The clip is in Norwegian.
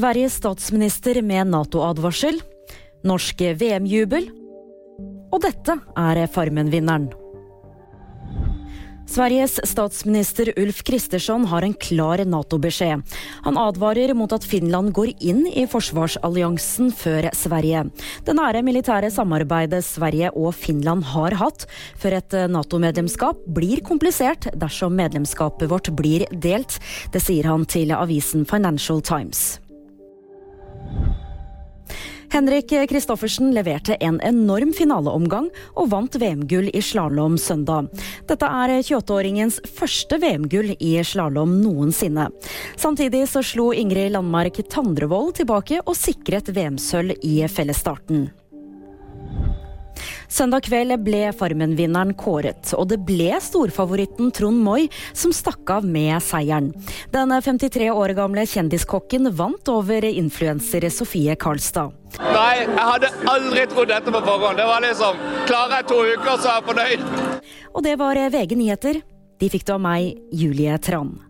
Sveriges statsminister med Nato-advarsel. Norsk VM-jubel. Og dette er Farmen-vinneren. Sveriges statsminister Ulf Kristersson har en klar Nato-beskjed. Han advarer mot at Finland går inn i forsvarsalliansen før Sverige. Det nære militære samarbeidet Sverige og Finland har hatt før et Nato-medlemskap blir komplisert dersom medlemskapet vårt blir delt. Det sier han til avisen Financial Times. Henrik Kristoffersen leverte en enorm finaleomgang og vant VM-gull i slalåm søndag. Dette er 28-åringens første VM-gull i slalåm noensinne. Samtidig så slo Ingrid Landmark Tandrevold tilbake og sikret VM-sølv i fellesstarten. Søndag kveld ble Farmen-vinneren kåret, og det ble storfavoritten Trond Moi som stakk av med seieren. Den 53 år gamle kjendiskokken vant over influenser Sofie Karlstad. Nei, jeg hadde aldri trodd dette på forhånd. Det var liksom Klarer jeg to uker, så er jeg fornøyd. Og det var VG nyheter. De fikk det av meg, Julie Tran.